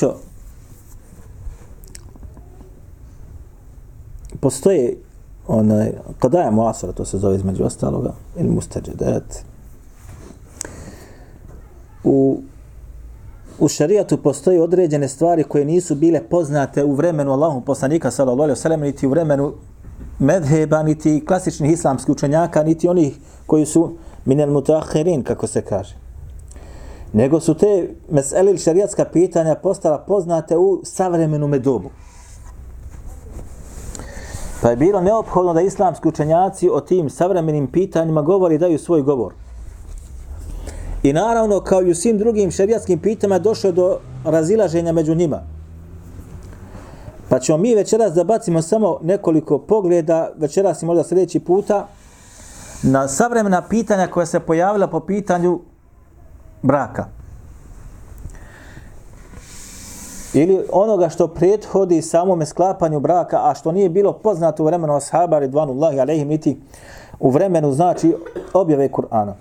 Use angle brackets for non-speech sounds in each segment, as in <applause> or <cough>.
Braćo, postoje onaj, kadaja muasara, to se zove između ostaloga, ili mustađedat. U, u šarijatu postoje određene stvari koje nisu bile poznate u vremenu Allahu poslanika sallallahu alejhi ve niti u vremenu medheba niti klasičnih islamskih učenjaka niti onih koji su minel mutahirin, kako se kaže nego su te mesele ili šarijatska pitanja postala poznate u savremenom dobu. Pa je bilo neophodno da islamski učenjaci o tim savremenim pitanjima govori daju svoj govor. I naravno, kao i u svim drugim šarijatskim pitanjima, došlo do razilaženja među njima. Pa ćemo mi večeras da bacimo samo nekoliko pogleda, večeras i možda sljedeći puta, na savremena pitanja koja se pojavila po pitanju braka. Ili onoga što prethodi samome sklapanju braka, a što nije bilo poznato u vremenu ashaba ridvanullahi alaihim, niti u vremenu znači objave Kur'ana.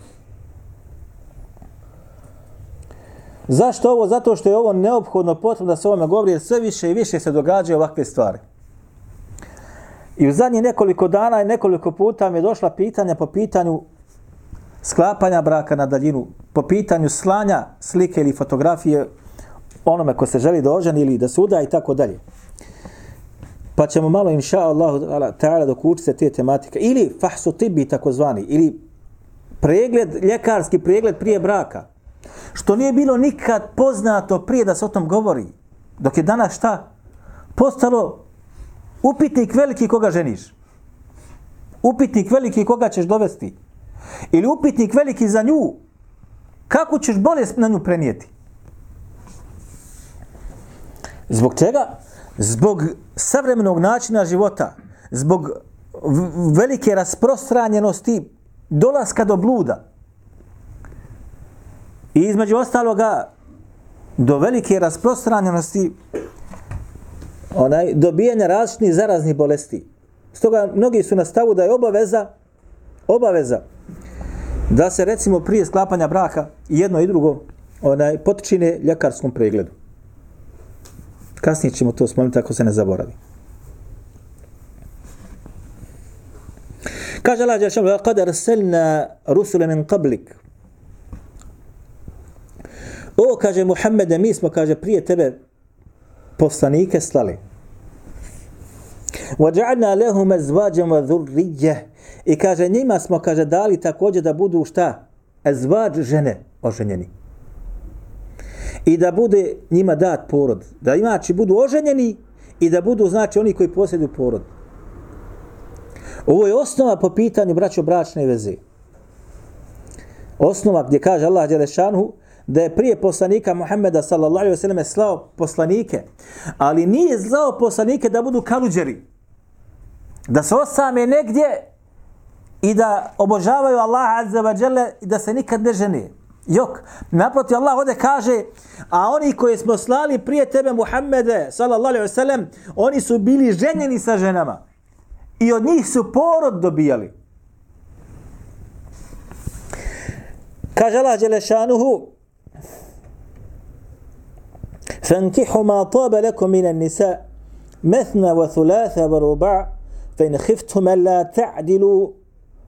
Zašto ovo? Zato što je ovo neophodno potrebno da se ovome govori, jer sve više i više se događaju ovakve stvari. I u zadnjih nekoliko dana i nekoliko puta mi je došla pitanja po pitanju sklapanja braka na daljinu, po pitanju slanja slike ili fotografije onome ko se želi da oženi ili da se uda i tako dalje. Pa ćemo malo, inša Allah, ta'ala, dok uči se te tematike. Ili fahsu tibi, takozvani, ili pregled, ljekarski pregled prije braka. Što nije bilo nikad poznato prije da se o tom govori. Dok je danas šta? Postalo upitnik veliki koga ženiš. Upitnik veliki koga ćeš dovesti. Ili upitnik veliki za nju. Kako ćeš bolest na nju prenijeti? Zbog čega? Zbog savremenog načina života. Zbog velike rasprostranjenosti dolaska do bluda. I između ostaloga do velike rasprostranjenosti onaj dobijanja različnih zaraznih bolesti. Stoga mnogi su na stavu da je obaveza obaveza da se recimo prije sklapanja braka jedno i drugo onaj potičine ljekarskom pregledu. Kasnije ćemo to spomenuti ako se ne zaboravi. Kaže Allah Đelšanu, لَقَدْ أَرْسَلْنَا رُسُلَ مِنْ قَبْلِكَ O, kaže Muhammede, mi smo, kaže, prije tebe poslanike slali. وَجَعَلْنَا لَهُمَ زْوَاجًا وَذُرِّيَّ I kaže, njima smo, kaže, dali također da budu šta? Ezvađ žene oženjeni i da bude njima dat porod. Da znači budu oženjeni i da budu znači oni koji posjeduju porod. Ovo je osnova po pitanju braćo bračne veze. Osnova gdje kaže Allah Đelešanu da je prije poslanika Muhammeda sallallahu alejhi ve selleme slao poslanike, ali nije slao poslanike da budu kaluđeri. Da se osame negdje i da obožavaju Allaha azza wa jalla i da se nikad ne žene. Jok, naproti Allah ovdje kaže, a oni koji smo slali prije tebe Muhammede, sallallahu alaihi wasallam, oni su bili ženjeni sa ženama. I od njih su porod dobijali. Kaže Allah Đelešanuhu, فانكحوا ما طاب لكم من النساء مثنى وثلاثة ورباع فإن خفتم ألا تعدلوا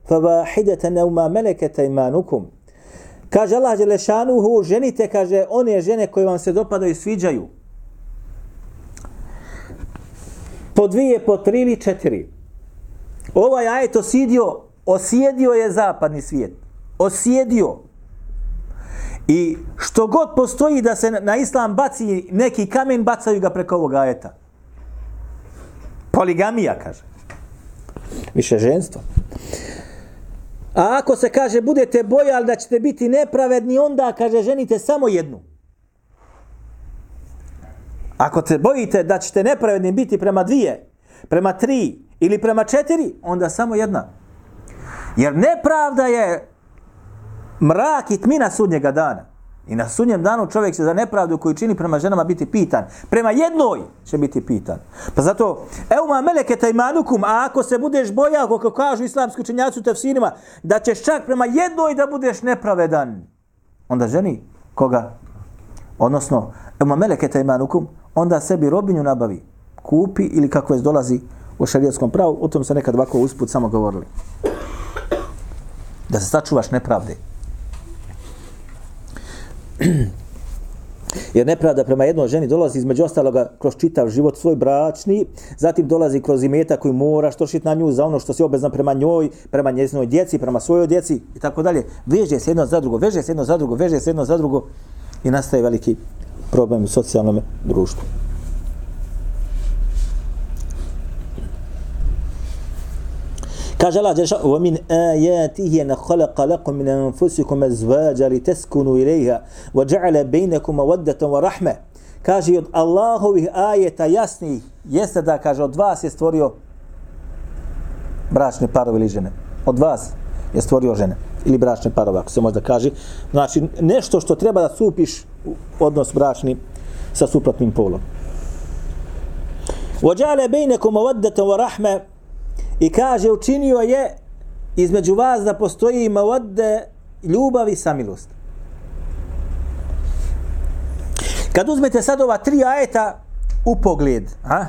فواحدة أو ما ملكت أيمانكم Kaže Allah Đelešanuhu, ženite, kaže, one žene koje vam se dopadaju i sviđaju. Po dvije, po tri ili četiri. Ovaj ajet osidio, osjedio je zapadni svijet. Osjedio. I što god postoji da se na islam baci neki kamen, bacaju ga preko ovog ajeta. Poligamija, kaže. Više ženstvo. A ako se kaže budete bojali da ćete biti nepravedni, onda kaže ženite samo jednu. Ako se bojite da ćete nepravedni biti prema dvije, prema tri ili prema četiri, onda samo jedna. Jer nepravda je mrak i tmina sudnjega dana. I na sudnjem danu čovjek će za nepravdu koju čini prema ženama biti pitan. Prema jednoj će biti pitan. Pa zato, evo ma meleke tajmanukum, a ako se budeš bojao, kako kažu islamski učenjaci u tefsirima, da ćeš čak prema jednoj da budeš nepravedan, onda ženi koga? Odnosno, evo ma meleke tajmanukum, onda sebi robinju nabavi, kupi ili kako je dolazi u šarijetskom pravu, o tom se nekad ovako usput samo govorili. Da se sačuvaš nepravde. <clears throat> Jer nepravda prema jednoj ženi dolazi između ostaloga kroz čitav život svoj bračni, zatim dolazi kroz imeta koju moraš trošiti na nju za ono što si obezna prema njoj, prema njezinoj djeci, prema svojoj djeci i tako dalje. Veže se jedno za drugo, veže se jedno za drugo, veže se jedno za drugo i nastaje veliki problem u socijalnom društvu. Kaže Allah dželle šanu: "Wa min ayatihi an khalaqa lakum min anfusikum azwaja litaskunu ilayha wa ja'ala bainakum mawaddatan wa rahma." Kaže od Allahovih ajeta jasnih jeste da kaže od vas je stvorio bračne parove ili žene. Od vas je stvorio žene ili bračne parove, ako se možda kaže. Znači, nešto što treba da supiš u odnos bračni sa suprotnim polom. وَجَعَلَ بَيْنَكُمْ مَوَدَّةً وَرَحْمَةً I kaže, učinio je između vas da postoji mavodde ljubav i samilost. Kad uzmete sad ova tri ajeta u pogled, a?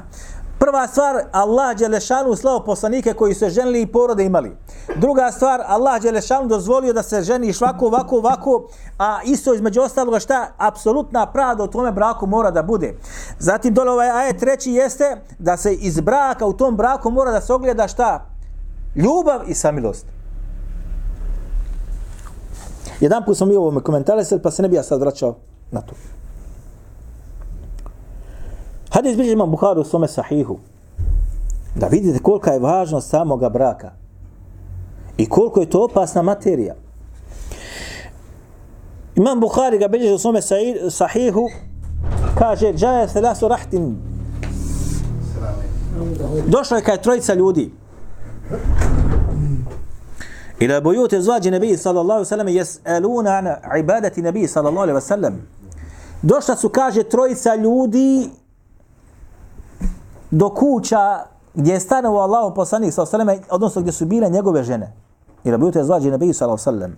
Prva stvar, Allah Đelešanu slao poslanike koji su ženili i porode imali. Druga stvar, Allah Đelešanu dozvolio da se ženi ovako, ovako, ovako, a isto između ostaloga šta, apsolutna pravda u tome braku mora da bude. Zatim dole ovaj ajet treći jeste da se iz braka u tom braku mora da se ogleda šta? Ljubav i samilost. Jedan put sam mi ovo komentarisali, pa se ne bi ja sad vraćao na to. Hadis bilježi imam Buharu u svome sahihu. Da vidite kolika je važnost samoga braka. I koliko je to opasna materija. Imam Buhari ga bilježi u svome sahihu. Kaže, džaje se rahtin. Došlo je kaj trojica ljudi. Ila bujute zvađi nebiji sallallahu alaihi sallam jes'aluna an ibadati nebiji sallallahu alaihi sallam. Došla su, kaže, trojica ljudi do kuća gdje je stanovao Allahu poslanik sallallahu alejhi ve odnosno gdje su bile njegove žene. I da bujete zvađi Nabi sallallahu alejhi ve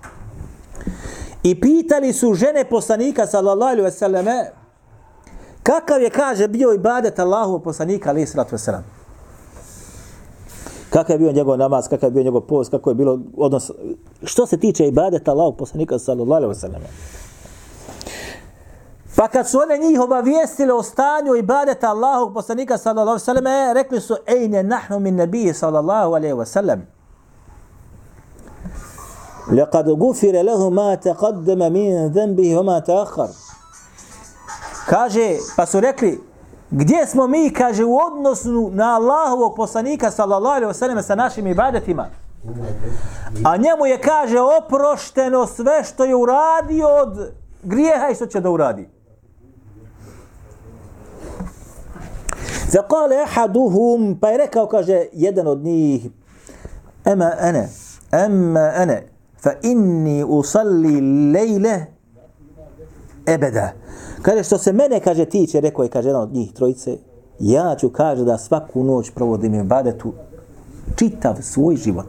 I pitali su žene poslanika sallallahu alejhi ve selleme kakav je kaže bio ibadet Allahu poslanika alejhi salatu vesselam. Kakav je bio njegov namaz, kakav je bio njegov post, kako je bilo odnos što se tiče ibadeta Allahu poslanika sallallahu alejhi ve selleme. Pa kad su one njih obavijestile o stanju ibadeta Allahog poslanika sallallahu alaihi ve selleme, rekli su, ejne nahnu min nabiji sallallahu alaihi sallam. Lekad gufire lehu ma taqaddama min dhanbihi wa ma ta'akhar. Kaže, pa su rekli, gdje smo mi, kaže, u odnosu na Allahovog poslanika sallallahu alaihi sallam sa našim ibadetima? A njemu je, kaže, oprošteno sve što je uradio od grijeha i što će da uradi. فقال أحدهم بيركا وكجا يدن ودنيه أما أنا أما أنا فإني أصلي الليلة أبدا كجا شتو سمني كجا تيش ركو يكجا يدن ودنيه ترويت سي Ja ću kaže da svaku noć provodim ibadetu čitav svoj život.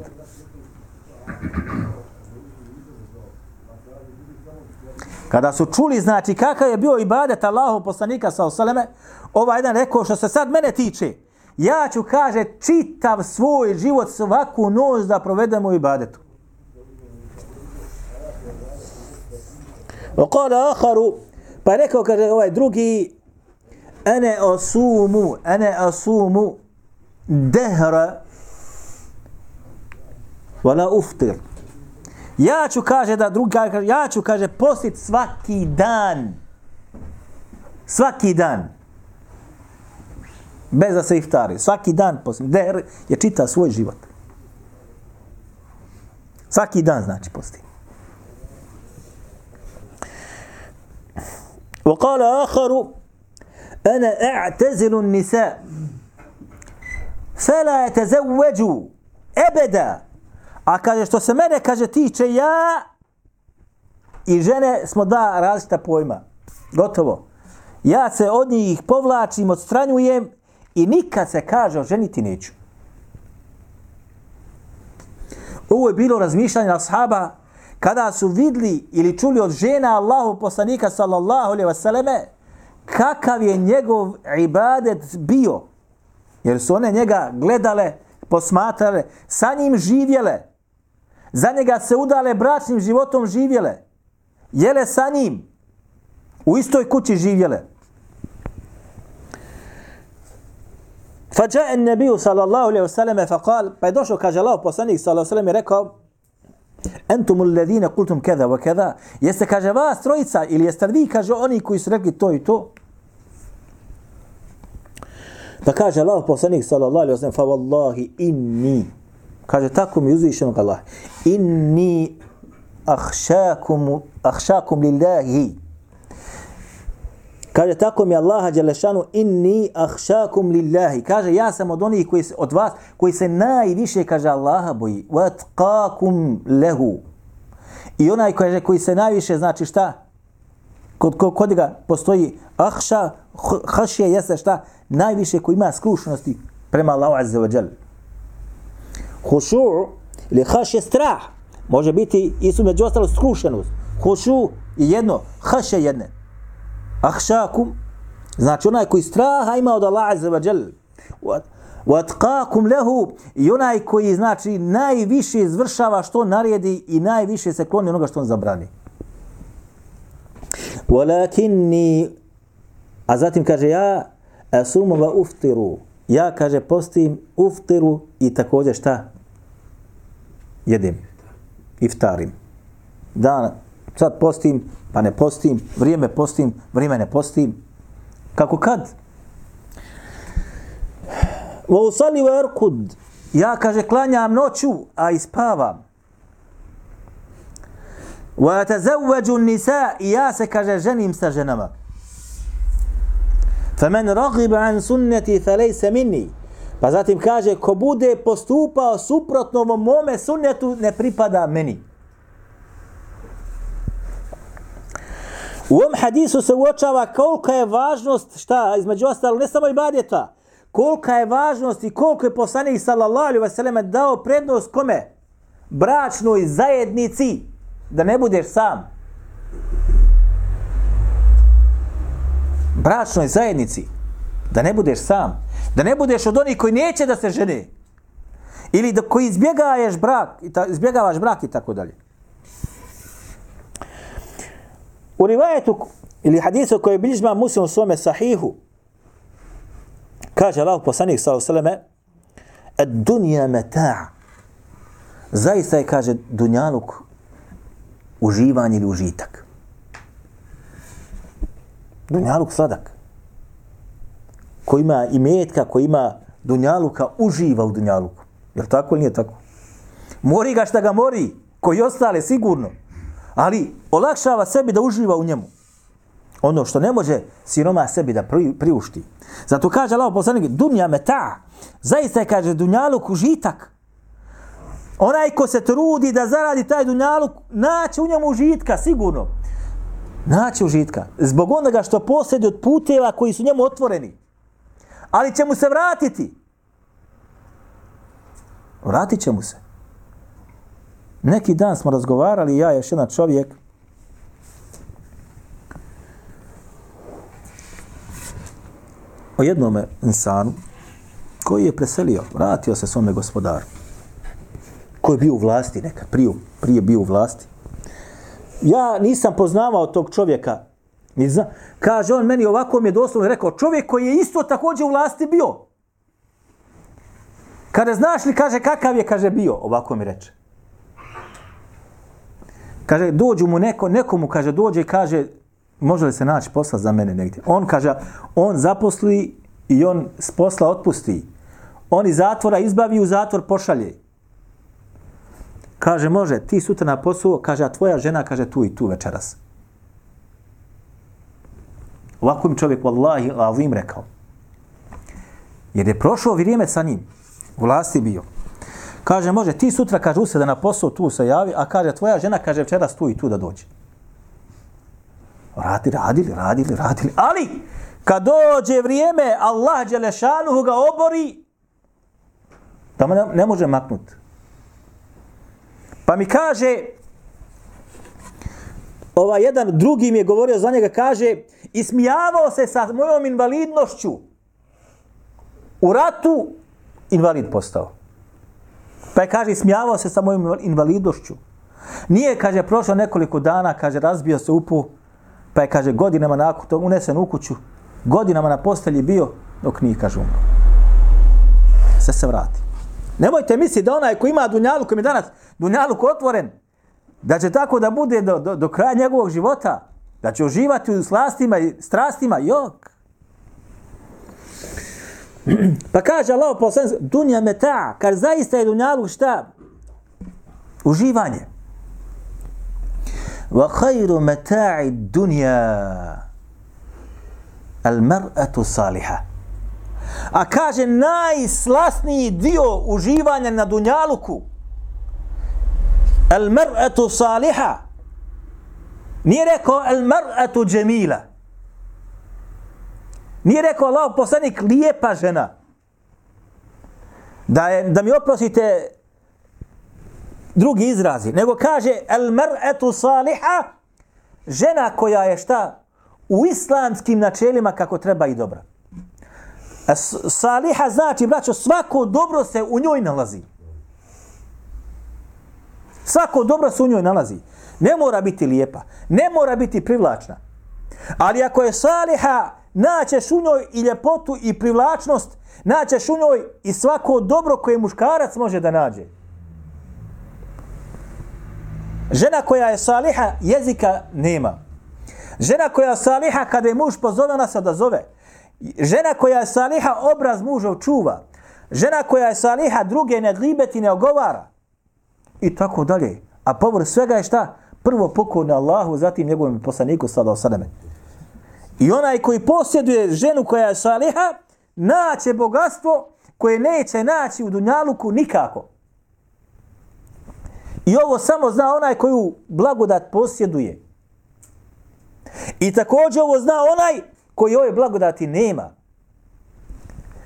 Kada su čuli, znači, kakav je bio ibadet Allahov poslanika sa osaleme, ovaj jedan rekao što se sad mene tiče, ja ću, kaže, čitav svoj život svaku noć da provedem u ibadetu. Okala aharu, pa je rekao, kaže, ovaj drugi, ene asumu, ene asumu, dehra, wala uftir. Ja ću, kaže, da druga, ja ću, kaže, postit svaki dan. Svaki dan. Bez da se iftari. Svaki dan postit. Der je čita svoj život. Svaki dan znači posti. وقال آخر أنا أعتزل النساء فلا يتزوجوا أبدا A kaže, što se mene, kaže, tiče ja i žene smo da različita pojma. Gotovo. Ja se od njih povlačim, odstranjujem i nikad se kaže, ženiti neću. Ovo je bilo razmišljanje ashaba kada su vidli ili čuli od žena Allahu poslanika sallallahu alaihi wasallam kakav je njegov ibadet bio. Jer su one njega gledale, posmatrale, sa njim živjele za njega se udale bračnim životom živjele, jele sa njim, u istoj kući živjele. Fađa'en nebiju sallallahu alaihi wa sallam fa kal, pa je došao, kaže Allah, poslanik sallallahu alaihi wa sallam i rekao, Entum ledine kultum keda wa keda. Jeste, kaže, vas trojica ili jeste vi, kaže, oni koji su rekli to i to? Pa kaže, Allah poslanik, sallallahu alaihi wa sallam, fa wallahi inni kaže tako mi uzvišeno Allah inni ahšakum, ahšakum lillahi Kaže, tako mi Allaha Đelešanu, inni ahšakum lillahi. Kaže, ja sam od onih koji se, od vas, koji se najviše, kaže Allaha boji. Vatqakum lehu. I onaj kaže, koji se najviše, znači šta? Kod, kod, kod ga postoji ahša, hašje jeste šta? Najviše koji ima skrušenosti prema Allahu Azza wa Jal. Hušu ili haš je strah. Može biti i su među ostalo skrušenost. Hušu je jedno, haš je jedne ahšakum, znači onaj koji straha ima od Allaha azza wa jal, lehu, i onaj koji znači najviše izvršava što naredi i najviše se kloni onoga što on zabrani. Walakinni, a zatim kaže ja, asumu va uftiru, ja kaže postim uftiru i također šta? Jedem, Iftarim. Dan, sad postim, pa ne postim, vrijeme postim, vrijeme ne postim. Kako kad? Wa usali wa arkud. Ja, kaže, klanjam noću, a ispavam. Wa tazawwaju nisa ja se, kaže, ženim sa ženama. Faman ragiba an sunnati falaysa minni. Pa zatim kaže, ko bude postupao suprotno mome sunnetu, ne pripada meni. U ovom hadisu se uočava kolika je važnost, šta, između ostalo, ne samo ibadeta, kolika je važnost i koliko je poslanik sallallahu alaihi wa dao prednost kome? Bračnoj zajednici, da ne budeš sam. Bračnoj zajednici, da ne budeš sam. Da ne budeš od onih koji neće da se žene. Ili da koji izbjegaješ brak, izbjegavaš brak i tako dalje. U rivajetu ili hadisu koji bližma muslim u svome sahihu, kaže Allah poslanik sallahu sallame, ad dunja meta' zaista je, kaže, dunjaluk uživanje ili užitak. Dunjaluk sladak. Ko ima imetka, ko ima dunjaluka, uživa u dunjaluku. Jer tako ili nije tako? Mori ga šta ga mori, koji ostale, sigurno ali olakšava sebi da uživa u njemu. Ono što ne može siroma sebi da priušti. Zato kaže Allah poslanik, dunja meta, zaista je kaže dunjaluk užitak. Onaj ko se trudi da zaradi taj dunjaluk, naće u njemu užitka, sigurno. Naće užitka. Zbog onoga što posjedi od puteva koji su njemu otvoreni. Ali će mu se vratiti. Vratit će mu se. Neki dan smo razgovarali, ja i još jedan čovjek, o jednom insanu koji je preselio, vratio se svome gospodaru, koji je bio u vlasti neka, prije, prije bio u vlasti. Ja nisam poznavao tog čovjeka, ni zna, kaže on meni ovako mi je doslovno rekao, čovjek koji je isto također u vlasti bio. Kada znaš li, kaže, kakav je, kaže, bio, ovako mi reče. Kaže, dođu mu neko, nekomu kaže, dođe i kaže, može li se naći posla za mene negdje? On kaže, on zaposli i on s posla otpusti. On iz zatvora izbavi u zatvor pošalje. Kaže, može, ti sutra na posao, kaže, a tvoja žena, kaže, tu i tu večeras. Ovako im čovjek, vallahi, azim rekao. Jer je prošlo vrijeme sa njim. U vlasti bio. Kaže, može, ti sutra, kaže, usada na posao, tu se javi, a kaže, tvoja žena, kaže, večeras tu i tu da dođe. Radili, radili, radili, radili. Ali, kad dođe vrijeme, Allah Đelešanuhu ga obori, da ne, ne može maknuti. Pa mi kaže, ovaj jedan drugi mi je govorio za njega, kaže, ismijavao se sa mojom invalidnošću. U ratu invalid postao. Pa je, kaže, ismijavao se sa mojom invalidnošću. Nije, kaže, prošlo nekoliko dana, kaže, razbio se upu, pa je, kaže, godinama nakon to unesen u kuću, godinama na postelji bio, dok nije, kaže, umro. Sve se vrati. Nemojte misliti da onaj ko ima dunjalu, koji je danas dunjalu otvoren, da će tako da bude do, do, do kraja njegovog života, da će uživati u slastima i strastima, jok. <clears throat> Pa kaže Allah poslanik, dunja meta, kar zaista je dunjaluk šta? Uživanje. Wa khayru meta'i dunja al mar'atu salihah. A kaže najslasniji dio uživanja na dunjaluku al mar'atu saliha nije rekao al mar'atu džemila nije rekao Allah poslanik lijepa žena da, je, da mi oprosite drugi izrazi nego kaže al mar'atu saliha žena koja je šta u islamskim načelima kako treba i dobra Saliha znači, braćo, svako dobro se u njoj nalazi. Svako dobro se u njoj nalazi. Ne mora biti lijepa, ne mora biti privlačna. Ali ako je saliha, naćeš u njoj i ljepotu i privlačnost, naćeš u njoj i svako dobro koje muškarac može da nađe. Žena koja je saliha, jezika nema. Žena koja je saliha, kada je muž pozove, ona se odazove. Žena koja je saliha obraz muža čuva. Žena koja je saliha druge ne glibeti ne ogovara. I tako dalje. A povr svega je šta? Prvo pokorne Allahu, zatim njegovom poslaniku sada osademe. I onaj koji posjeduje ženu koja je saliha, naće bogatstvo koje neće naći u Dunjaluku nikako. I ovo samo zna onaj koju blagodat posjeduje. I također ovo zna onaj koji ove blagodati nema.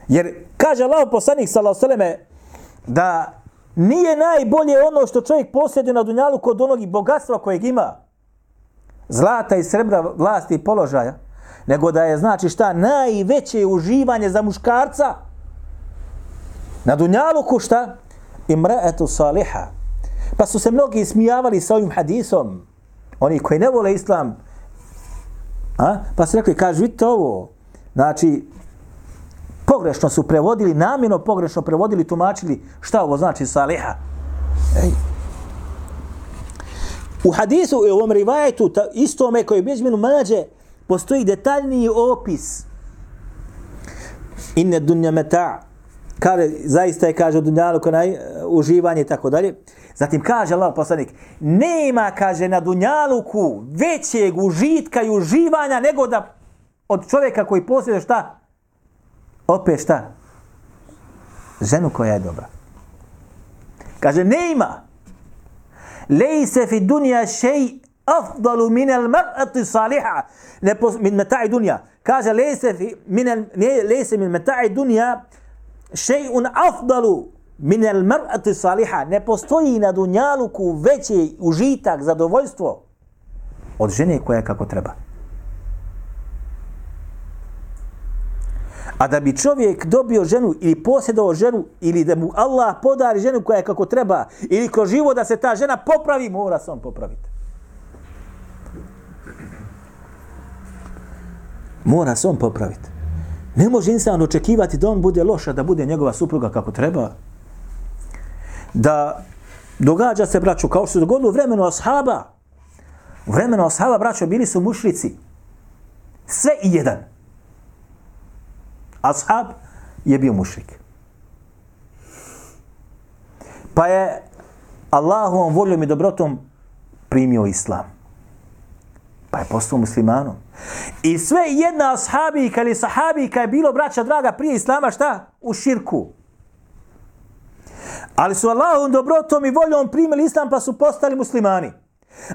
Jer kaže Allah poslanik sallallahu alejhi da nije najbolje ono što čovjek posjeduje na dunjalu kod onog bogatstva kojeg ima. Zlata i srebra, vlasti i položaja. Nego da je znači šta najveće uživanje za muškarca na dunjalu ko šta? Imra'atu saliha. Pa su se mnogi smijavali sa ovim hadisom. Oni koji ne vole islam, A? Pa su rekli, kaže, vidite ovo, znači, pogrešno su prevodili, namjerno pogrešno prevodili, tumačili, šta ovo znači saliha? Ej. U hadisu, i ovom rivajetu, istome koji je bježmenu mađe, postoji detaljniji opis. Inne dunja meta, kaže, zaista je, kaže, dunjalu, konaj, uh, uživanje i tako dalje. Zatim kaže Allah poslanik, nema, kaže, na dunjaluku većeg užitka i uživanja nego da od čovjeka koji posjeduje šta? Opet šta? Ženu koja je dobra. Kaže, nema. Lejse fi dunja šej afdalu min al mar'ati saliha. Ne pos, min meta'i dunja. Kaže, lejse, fi, minel, ne, lejse min meta'i dunja šejun afdalu minel mar'ati saliha ne postoji na dunjaluku veći užitak, zadovoljstvo od žene koja je kako treba. A da bi čovjek dobio ženu ili posjedao ženu ili da mu Allah podari ženu koja je kako treba ili kroz živo da se ta žena popravi, mora se on popraviti. Mora se on popraviti. Ne može insan očekivati da on bude loša, da bude njegova supruga kako treba da događa se, braćo, kao što se dogodilo u vremenu ashaba. U vremenu ashaba, braćo, bili su mušrici. Sve i jedan. Ashab je bio mušrik. Pa je Allahovom voljom i dobrotom primio islam. Pa je postao muslimanom. I sve jedna ashabika ili sahabika je bilo, braća draga, prije islama šta? U širku. Ali su Allahom dobrotom i voljom primili islam pa su postali muslimani.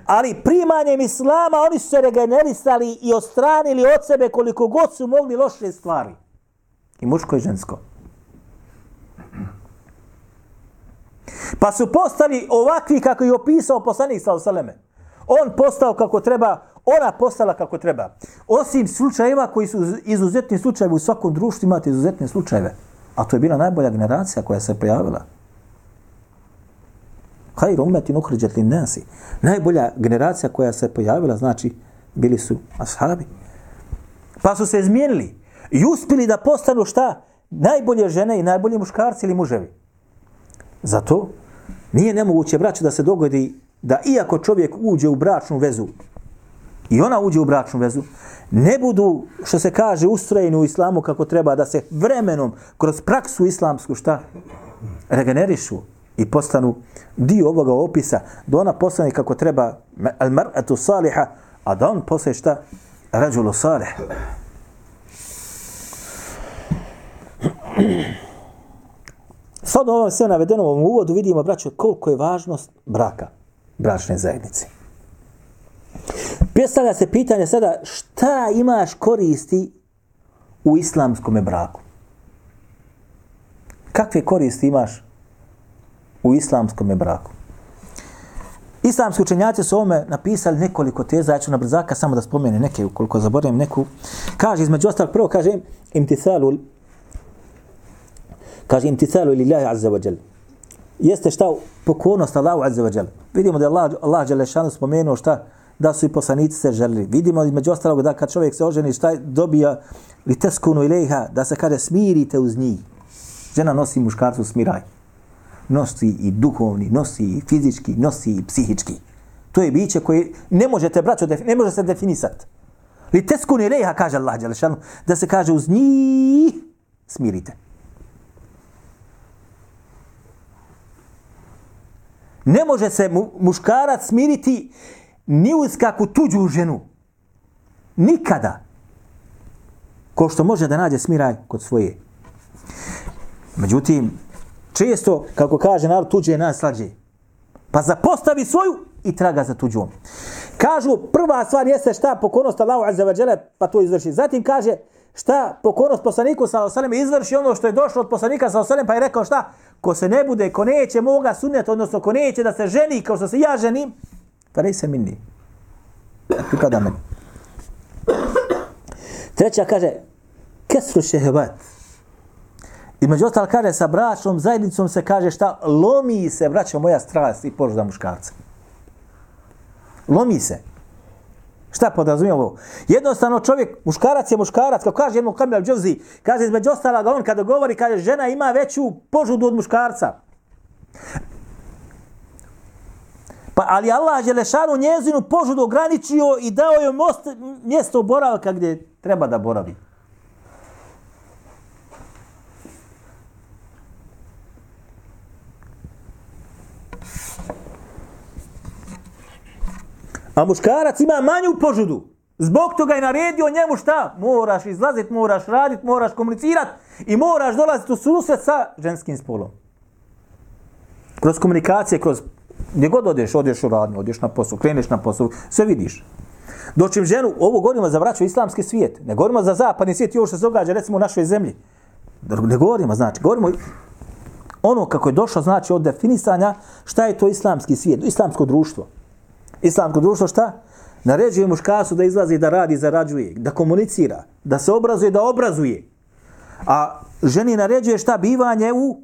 Ali primanjem islama oni su se regenerisali i ostranili od sebe koliko god su mogli loše stvari. I muško i žensko. Pa su postali ovakvi kako je opisao poslanik sa Osaleme. On postao kako treba, ona postala kako treba. Osim slučajeva koji su izuzetni slučajevi u svakom društvu imate izuzetne slučajeve. A to je bila najbolja generacija koja se pojavila. Hajr umeti nuhriđet li nasi. Najbolja generacija koja se pojavila, znači, bili su ashabi. Pa su se izmijenili i uspjeli da postanu šta? Najbolje žene i najbolji muškarci ili muževi. Zato nije nemoguće, braće, da se dogodi da iako čovjek uđe u bračnu vezu i ona uđe u bračnu vezu, ne budu, što se kaže, ustrojeni u islamu kako treba, da se vremenom, kroz praksu islamsku, šta? Regenerišu i postanu dio ovoga opisa, da ona postane kako treba al mar'atu saliha, a da on postaje šta? Rađulu salih. <clears throat> Sad ovo sve navedeno u uvodu vidimo, braćo, koliko je važnost braka, bračne zajednice. Predstavlja se pitanje sada šta imaš koristi u islamskom braku? Kakve koristi imaš u islamskom braku? Islamski učenjaci su ovome napisali nekoliko teza, ja ću na brzaka samo da spomene neke, ukoliko zaboravim neku. Kaže, između ostalog, prvo kaže, imtisalu kaže imtithalu lillahi azza wa jal. Jeste šta pokornost Allahu azza wa jal. Vidimo da je Allah, Allah Đelešanu spomenuo šta da su i poslanici se želili. Vidimo između ostalog da kad čovjek se oženi šta dobija li teskunu ilaiha, da se kaže smirite uz njih. Žena nosi muškarcu smiraj. Nosi i duhovni, nosi i fizički, nosi i psihički. To je biće koje ne možete, braćo, ne može se definisati. Li teskunu ilaiha, kaže Allah Đelešanu, da se kaže uz njih smirite. Ne može se mu, muškarac smiriti ni uz kakvu tuđu ženu. Nikada. Ko što može da nađe smiraj kod svoje. Međutim, često, kako kaže narod, tuđe je najslađe. Pa zapostavi svoju i traga za tuđom. Kažu, prva stvar jeste šta pokornost Allahu Azza wa Jalla, pa to izvrši. Zatim kaže, šta pokornost poslaniku sa osalem izvrši ono što je došlo od poslanika sa osalem, pa je rekao šta, ko se ne bude, ko neće moga sunneta, odnosno ko neće da se ženi kao što se ja ženim, pa ne se minni. Pripada meni. Treća kaže, kesru šehevat. I među ostalo kaže, sa bračnom zajednicom se kaže šta, lomi se, braćo moja strast i požuda muškarca. Lomi se. Šta podrazumije ovo? Jednostavno čovjek, muškarac je muškarac, kao kaže jednom Kamil Džozi, kaže između ostaloga on kada govori, kaže žena ima veću požudu od muškarca. Pa, ali Allah je lešanu njezinu požudu ograničio i dao joj most, mjesto boravka gdje treba da boravi. A muškarac ima manju požudu. Zbog toga je naredio njemu šta? Moraš izlaziti, moraš raditi, moraš komunicirati i moraš dolaziti u susret sa ženskim spolom. Kroz komunikacije, kroz gdje god odeš, odeš u radnju, odeš na posao, kreneš na posao, sve vidiš. Dočim ženu, ovo govorimo za vraću islamski svijet, ne govorimo za zapadni svijet i ovo što se događa recimo u našoj zemlji. Ne govorimo, znači, govorimo ono kako je došlo, znači od definisanja šta je to islamski svijet, islamsko društvo. Islamsko društvo šta? Naređuje muškarcu da izlazi, da radi, zarađuje, da komunicira, da se obrazuje, da obrazuje. A ženi naređuje šta? Bivanje u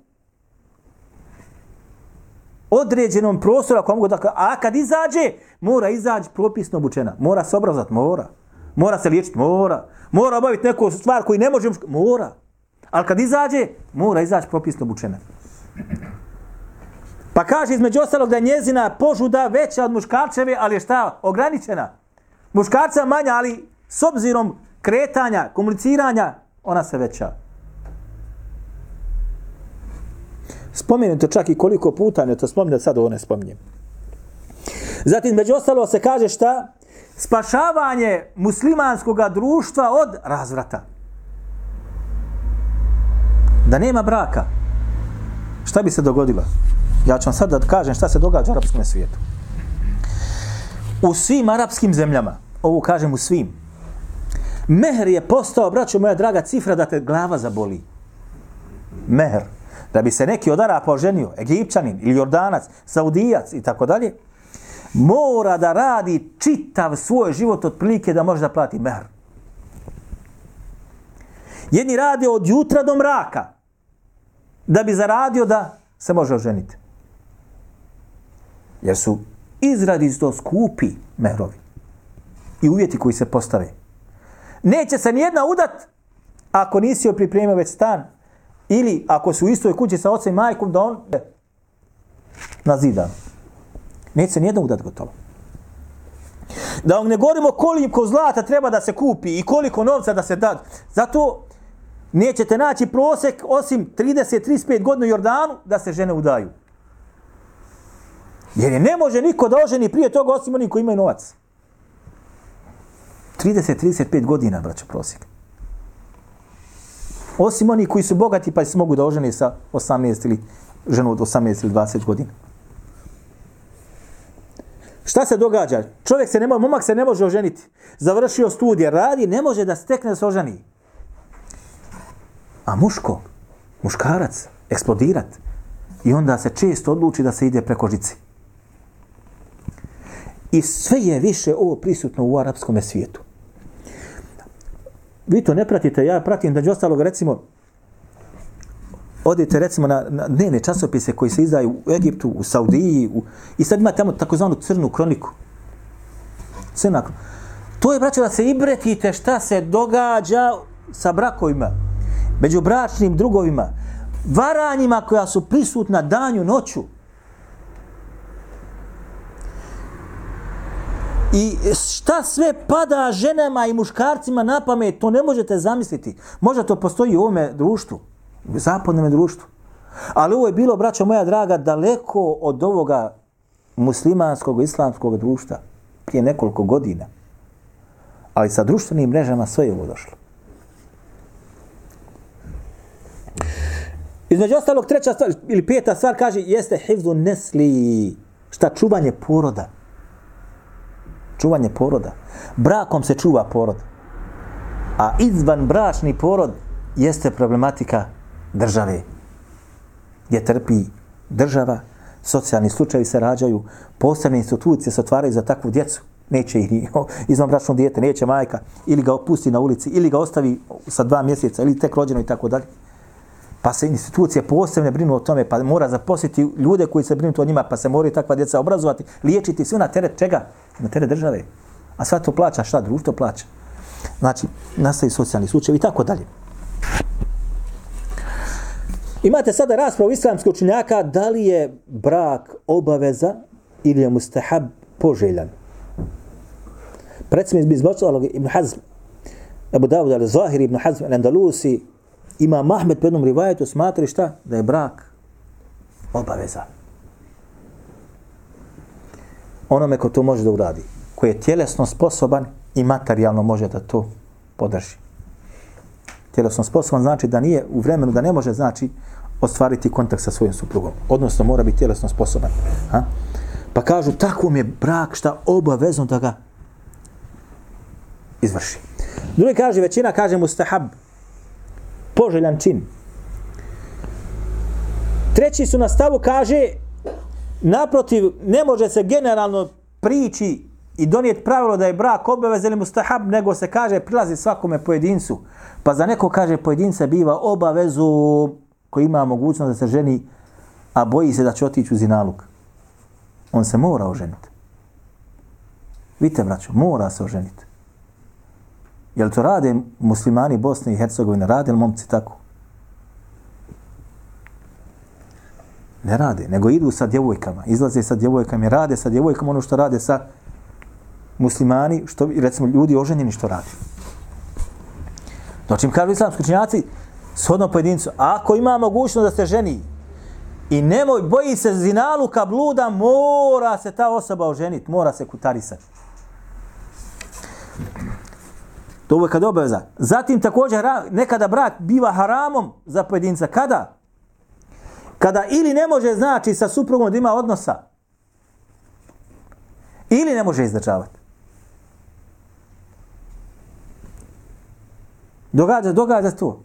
određenom prostoru, ako mogu da a kad izađe, mora izaći propisno obučena. Mora se obrazat, mora. Mora se liječiti, mora. Mora obaviti neku stvar koju ne može, mora. Ali kad izađe, mora izaći propisno obučena. Pa kaže između ostalog da je njezina požuda veća od muškarčeve, ali je šta? Ograničena. Muškarca manja, ali s obzirom kretanja, komuniciranja, ona se veća. Spomenuto čak i koliko puta, ne to spominje, sad ovo ne spominjem. Zatim, među ostalo se kaže šta? Spašavanje muslimanskog društva od razvrata. Da nema braka. Šta bi se dogodilo? Ja ću vam sad da kažem šta se događa u arapskom svijetu. U svim arapskim zemljama, ovo kažem u svim, mehr je postao, braćo moja draga, cifra da te glava zaboli. Mehr. Da bi se neki od Arapa oženio, Egipćanin ili Jordanac, Saudijac i tako dalje, mora da radi čitav svoj život od prilike da može da plati mehr. Jedni rade od jutra do mraka da bi zaradio da se može oženiti. Jer su izradi to skupi mehrovi i uvjeti koji se postave. Neće se nijedna udat ako nisi joj pripremio već stan ili ako su u istoj kući sa ocem i majkom da on na zidan. Neće se nijedna udat gotovo. Da vam ne govorimo koliko zlata treba da se kupi i koliko novca da se da. Zato nećete naći prosek osim 30-35 godina u Jordanu da se žene udaju. Jer je ne može niko da oženi prije toga osim oni koji imaju novac. 30-35 godina, braćo, prosjek. Osim oni koji su bogati pa se mogu da oženi sa 18 ili ženu od 18 ili 20 godina. Šta se događa? Čovjek se ne može, momak se ne može oženiti. Završio studije, radi, ne može da stekne da se oženi. A muško, muškarac, eksplodirat. I onda se često odluči da se ide preko žici. I sve je više ovo prisutno u arapskom svijetu. Vi to ne pratite, ja pratim da ostalog recimo odite recimo na, na dnevne časopise koji se izdaju u Egiptu, u Saudiji u, i sad ima tamo takozvanu crnu kroniku. Crna To je, braćo, da se ibretite šta se događa sa brakovima, među bračnim drugovima, varanjima koja su prisutna danju, noću. I šta sve pada ženama i muškarcima na pamet, to ne možete zamisliti. Možda to postoji u ovome društvu, u zapadnom društvu. Ali ovo je bilo, braćo moja draga, daleko od ovoga muslimanskog, islamskog društva prije nekoliko godina. Ali sa društvenim mrežama sve je ovo došlo. Između ostalog, treća stvar, ili peta stvar kaže, jeste hivzu nesli, šta čuvanje poroda čuvanje poroda. Brakom se čuva porod. A izvan bračni porod jeste problematika države. Gdje trpi država, socijalni slučajevi se rađaju, posebne institucije se otvaraju za takvu djecu. Neće ih <laughs> izvan bračno dijete, neće majka, ili ga opusti na ulici, ili ga ostavi sa dva mjeseca, ili tek rođeno i tako dalje. Pa se institucije posebne brinu o tome, pa mora zaposliti ljude koji se brinu o njima, pa se moraju takva djeca obrazovati, liječiti sve na teret čega? na teret države. A sva to plaća, šta društvo plaća? Znači, nastaju socijalni slučaj i tako dalje. Imate sada raspravu islamskog učinjaka da li je brak obaveza ili je mustahab poželjan. Predsjednik bi izbočalo Ibn Hazm, Abu Dawud al-Zahir, Ibn Hazm al-Andalusi, ima Mahmed po jednom rivajetu smatri šta? Da je brak obaveza onome ko to može da uradi, koji je tjelesno sposoban i materijalno može da to podrži. Tjelesno sposoban znači da nije u vremenu da ne može znači ostvariti kontakt sa svojim suprugom. Odnosno mora biti tjelesno sposoban. Ha? Pa kažu tako mi je brak šta obavezno da ga izvrši. Drugi kaže, većina kaže mustahab, poželjan čin. Treći su na stavu, kaže, Naprotiv, ne može se generalno prići i donijeti pravilo da je brak obavez ili mustahab, nego se kaže prilazi svakome pojedincu. Pa za neko kaže pojedinca biva obavezu koji ima mogućnost da se ženi, a boji se da će otići u zinaluk. On se mora oženiti. Vidite, braćo, mora se oženiti. Jel to rade muslimani Bosne i Hercegovine? Rade li momci tako? Ne rade, nego idu sa djevojkama, izlaze sa djevojkama, rade sa djevojkama ono što rade sa muslimani, što recimo ljudi oženjeni što rade. Znači im kažu islamski učinjaci, shodno pojedincu, ako ima mogućnost da se ženi, i nemoj, boji se zinaluka bluda, mora se ta osoba oženiti, mora se kutarisati. To je kada obaveza. Zatim također nekada brak biva haramom za pojedinca. Kada? Kada ili ne može znači sa suprugom da ima odnosa, ili ne može izdržavati. Događa, događa to.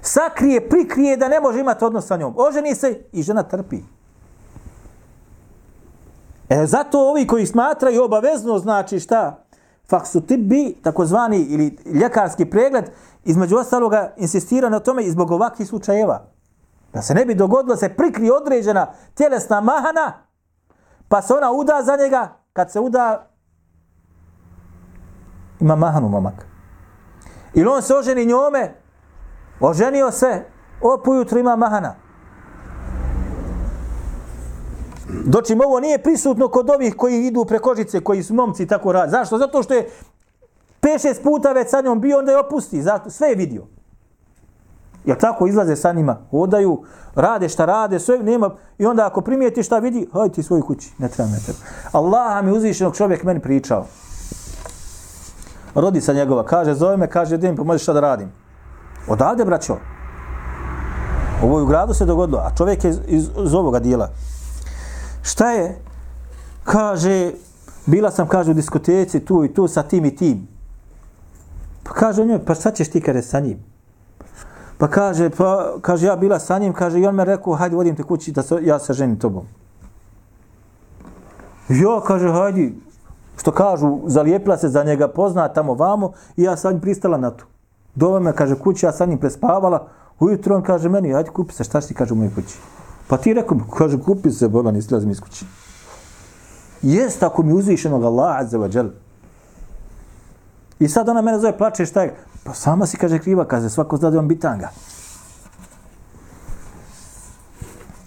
Sakrije, prikrije da ne može imati odnos sa njom. Oženi se i žena trpi. E, zato ovi koji smatraju obavezno, znači šta? Faksu tibbi, takozvani ili ljekarski pregled, između ostaloga insistira na tome i zbog ovakvih slučajeva. Da se ne bi dogodilo da se prikri određena tjelesna mahana, pa se ona uda za njega, kad se uda, ima mahanu momak. Ili on se oženi njome, oženio se, opujutru ima mahana. Dočim ovo nije prisutno kod ovih koji idu preko žice, koji su momci tako radi. Zašto? Zato što je 5-6 puta već sa njom bio, onda je opusti. Zato, sve je vidio. Jer tako izlaze sa njima, odaju, rade šta rade, sve nema. I onda ako primijeti šta vidi, hajde ti svoju kući, ne treba me tebe. Allah mi uzvišenog čovjek meni pričao. Rodica njegova, kaže, zove me, kaže, gdje mi pomozi šta da radim. Odavde, braćo. Ovo je u gradu se dogodilo, a čovjek je iz, iz, iz ovoga dijela. Šta je? Kaže, bila sam, kaže, u diskoteci, tu i tu, sa tim i tim. Pa kaže njoj, pa šta ćeš ti kada sa njim? Pa kaže, pa, kaže, ja bila sa njim, kaže, i on me rekao, hajde, vodim te kući da se, ja se ženim tobom. Jo, kaže, hajde, što kažu, zalijepila se za njega, pozna tamo vamo, i ja sad pristala na to. Dova me, kaže, kući, ja sa njim prespavala, ujutro on kaže meni, hajde kupi se, šta si ti kaže u mojoj kući? Pa ti rekao, kaže, kupi se, bola, nisi lazim iz kući. Jest ako mi uzvišenog Allah, azza wa džel. I sad ona mene zove, plače, šta je? Pa sama si, kaže, kriva, kaže, svako zna da on bitanga.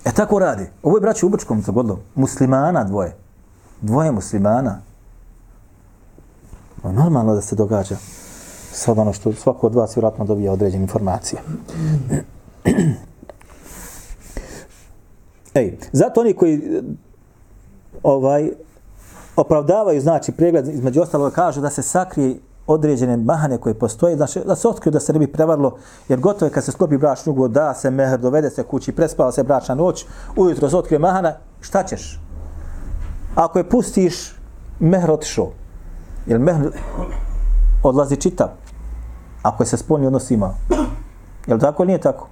E tako radi. Ovo je braće u Brčkom se godilo. Muslimana dvoje. Dvoje muslimana. Pa normalno da se događa. Sad ono što svako od vas vjerojatno dobija određene informacije. Ej, zato oni koji ovaj opravdavaju znači pregled između ostalog kažu da se sakrije određene mahane koje postoje, znači da se otkriju da se ne bi prevarilo, jer gotovo je kad se sklopi bračni ugovor, da se mehr, dovede se kući, prespava se bračna noć, ujutro se otkrije mahana, šta ćeš? Ako je pustiš, mehr otišao. Jer mehr odlazi čitav. Ako je se spolni odnos ima. Jel tako ili nije tako?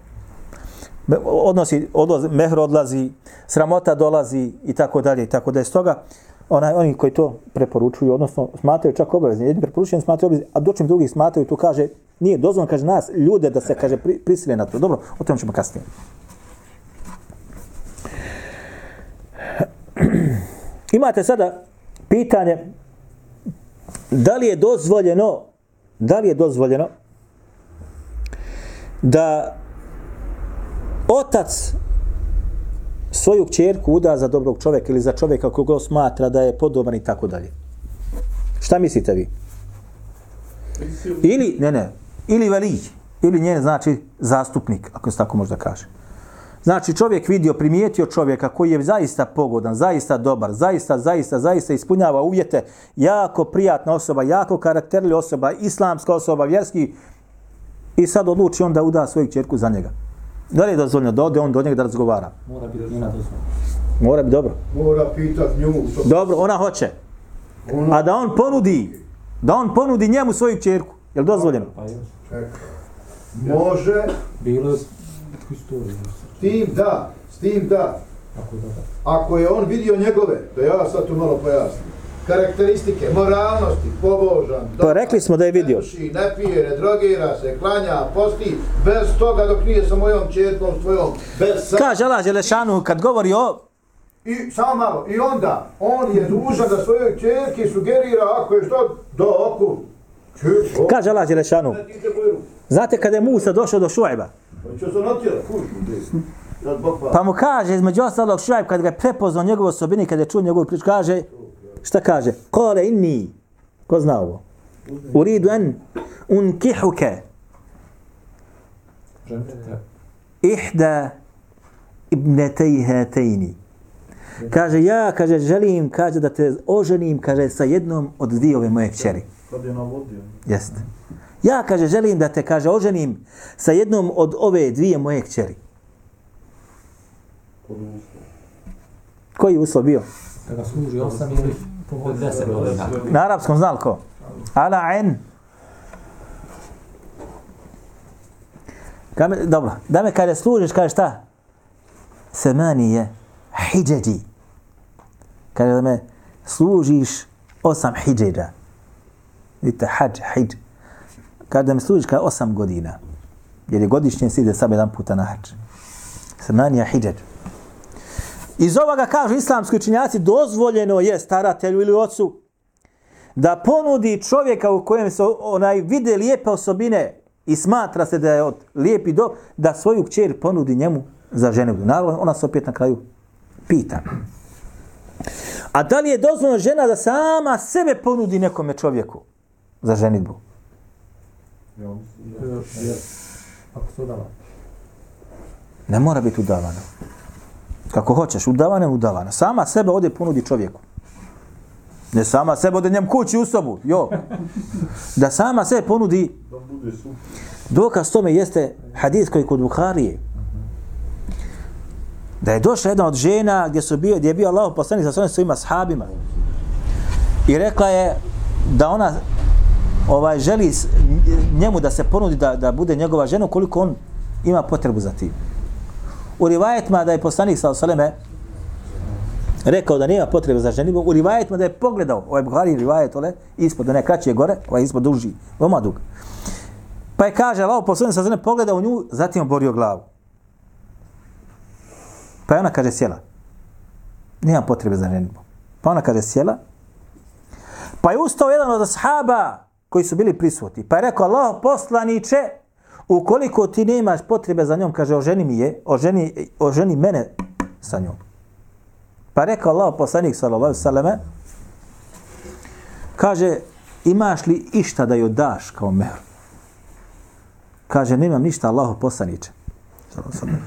Me- Odnosi, odlazi, mehr odlazi, sramota dolazi i tako dalje i tako dalje. Stoga, onaj, oni koji to preporučuju, odnosno smatraju čak obavezni, jedni preporučuju, smatraju obavezni, a dočim drugi smatraju, tu kaže, nije dozvoljeno, kaže nas, ljude da se, kaže, pri, prisile na to. Dobro, o tom ćemo kasnije. <clears throat> Imate sada pitanje, da li je dozvoljeno, da li je dozvoljeno da otac svoju kćerku uda za dobrog čovjeka ili za čovjeka koga smatra da je podoban i tako dalje. Šta mislite vi? Ili, ne, ne, ili velij, ili njen, znači, zastupnik, ako se tako možda kaže. Znači, čovjek vidio, primijetio čovjeka koji je zaista pogodan, zaista dobar, zaista, zaista, zaista ispunjava uvjete, jako prijatna osoba, jako karakterli osoba, islamska osoba, vjerski, i sad odluči on da uda svoju čerku za njega. Da li je dozvoljeno da ode on do njega da razgovara? Mora biti njena dozvola. Mora bi dobro. Mora pitat nju. To, Dobro, ona hoće. ona, A da on ponudi, da on ponudi njemu svoju čerku, je li dozvoljeno? Pa čeka. Može, Bilo je s tim da, s tim da, Tako da da. ako je on vidio njegove, da ja sad tu malo pojasnim, karakteristike, moralnosti, pobožan, Pa rekli smo da je vidio. Ne ne pije, ne drogira se, klanja, posti, bez toga dok nije sa mojom čerkom, s tvojom, bez sa... Kaže Allah Đelešanu kad govori o... I samo malo, i onda, on je dužan da svojoj čerki sugerira, ako je što, do oku, Kaže Allah Đelešanu. ruku. Znate kada je Musa došao do Šuajba? Pa se da Bog pa. Mu kaže, između ostalog Šuajb, kad ga je prepoznao njegove osobine, kada je čuo njegovu priču, kaže, šta kaže? Kale inni, ko zna ovo? Uridu en unkihuke ihda ibnetej hetejni. Kaže, ja, kaže, želim, kaže, da te oženim, kaže, sa jednom od dvije ove moje kćeri. Kad je navodio. Jeste. Ja, kaže, želim da te, kaže, oženim sa jednom od ove dvije moje kćeri. Koji je uslov bio? Da ga služi osam ili od deset godina. Na arapskom znal ko? Ala en. Kame, dobro, da me kada služiš, kaže šta? Semanije hijđeđi. Kaže da me služiš osam hijđeđa. Vidite, hađ, hijđ. Kaže da me služiš kada osam godina. Jer je godišnje se ide sam jedan puta na hađ. Semanija hijđeđa. Iz ovoga kažu islamski učinjaci dozvoljeno je staratelju ili ocu da ponudi čovjeka u kojem se onaj vide lijepe osobine i smatra se da je od lijepi do, da svoju kćer ponudi njemu za ženitbu. Naravno, ona se opet na kraju pita. A da li je dozvoljeno žena da sama sebe ponudi nekome čovjeku za ženitbu? Ne mora biti udavana. Kako hoćeš, udavana, udavana. Sama sebe ode ponudi čovjeku. Ne sama sebe ode njem kući u sobu, jo. Da sama sebe ponudi. Da bude. Dokaz tome jeste hadis koji kod Buharije. Da je došla jedna od žena gdje, su bio, gdje je bio Allah poslanik sa svojim svojima sahabima. I rekla je da ona ovaj želi njemu da se ponudi da, da bude njegova žena koliko on ima potrebu za tim. U rivajetima da je poslanik sa Osaleme rekao da nema potrebe za ženitbu, u rivajetima da je pogledao, ovaj Buhari rivajet, ole, ispod, da ne kraći je gore, ovaj ispod duži, veoma dug. Pa je kaže, Allah poslanik sa Osaleme pogledao u nju, zatim oborio glavu. Pa je ona kaže sjela. Nema potrebe za ženitbu. Pa ona kaže sjela. Pa je ustao jedan od ashaba koji su bili prisutni. Pa je rekao, Allah poslaniće, ukoliko ti nemaš potrebe za njom, kaže, oženi mi je, oženi, oženi mene sa njom. Pa rekao Allah poslanik, sallallahu sallame, kaže, imaš li išta da joj daš kao mehr? Kaže, nemam ništa, Allah sallam.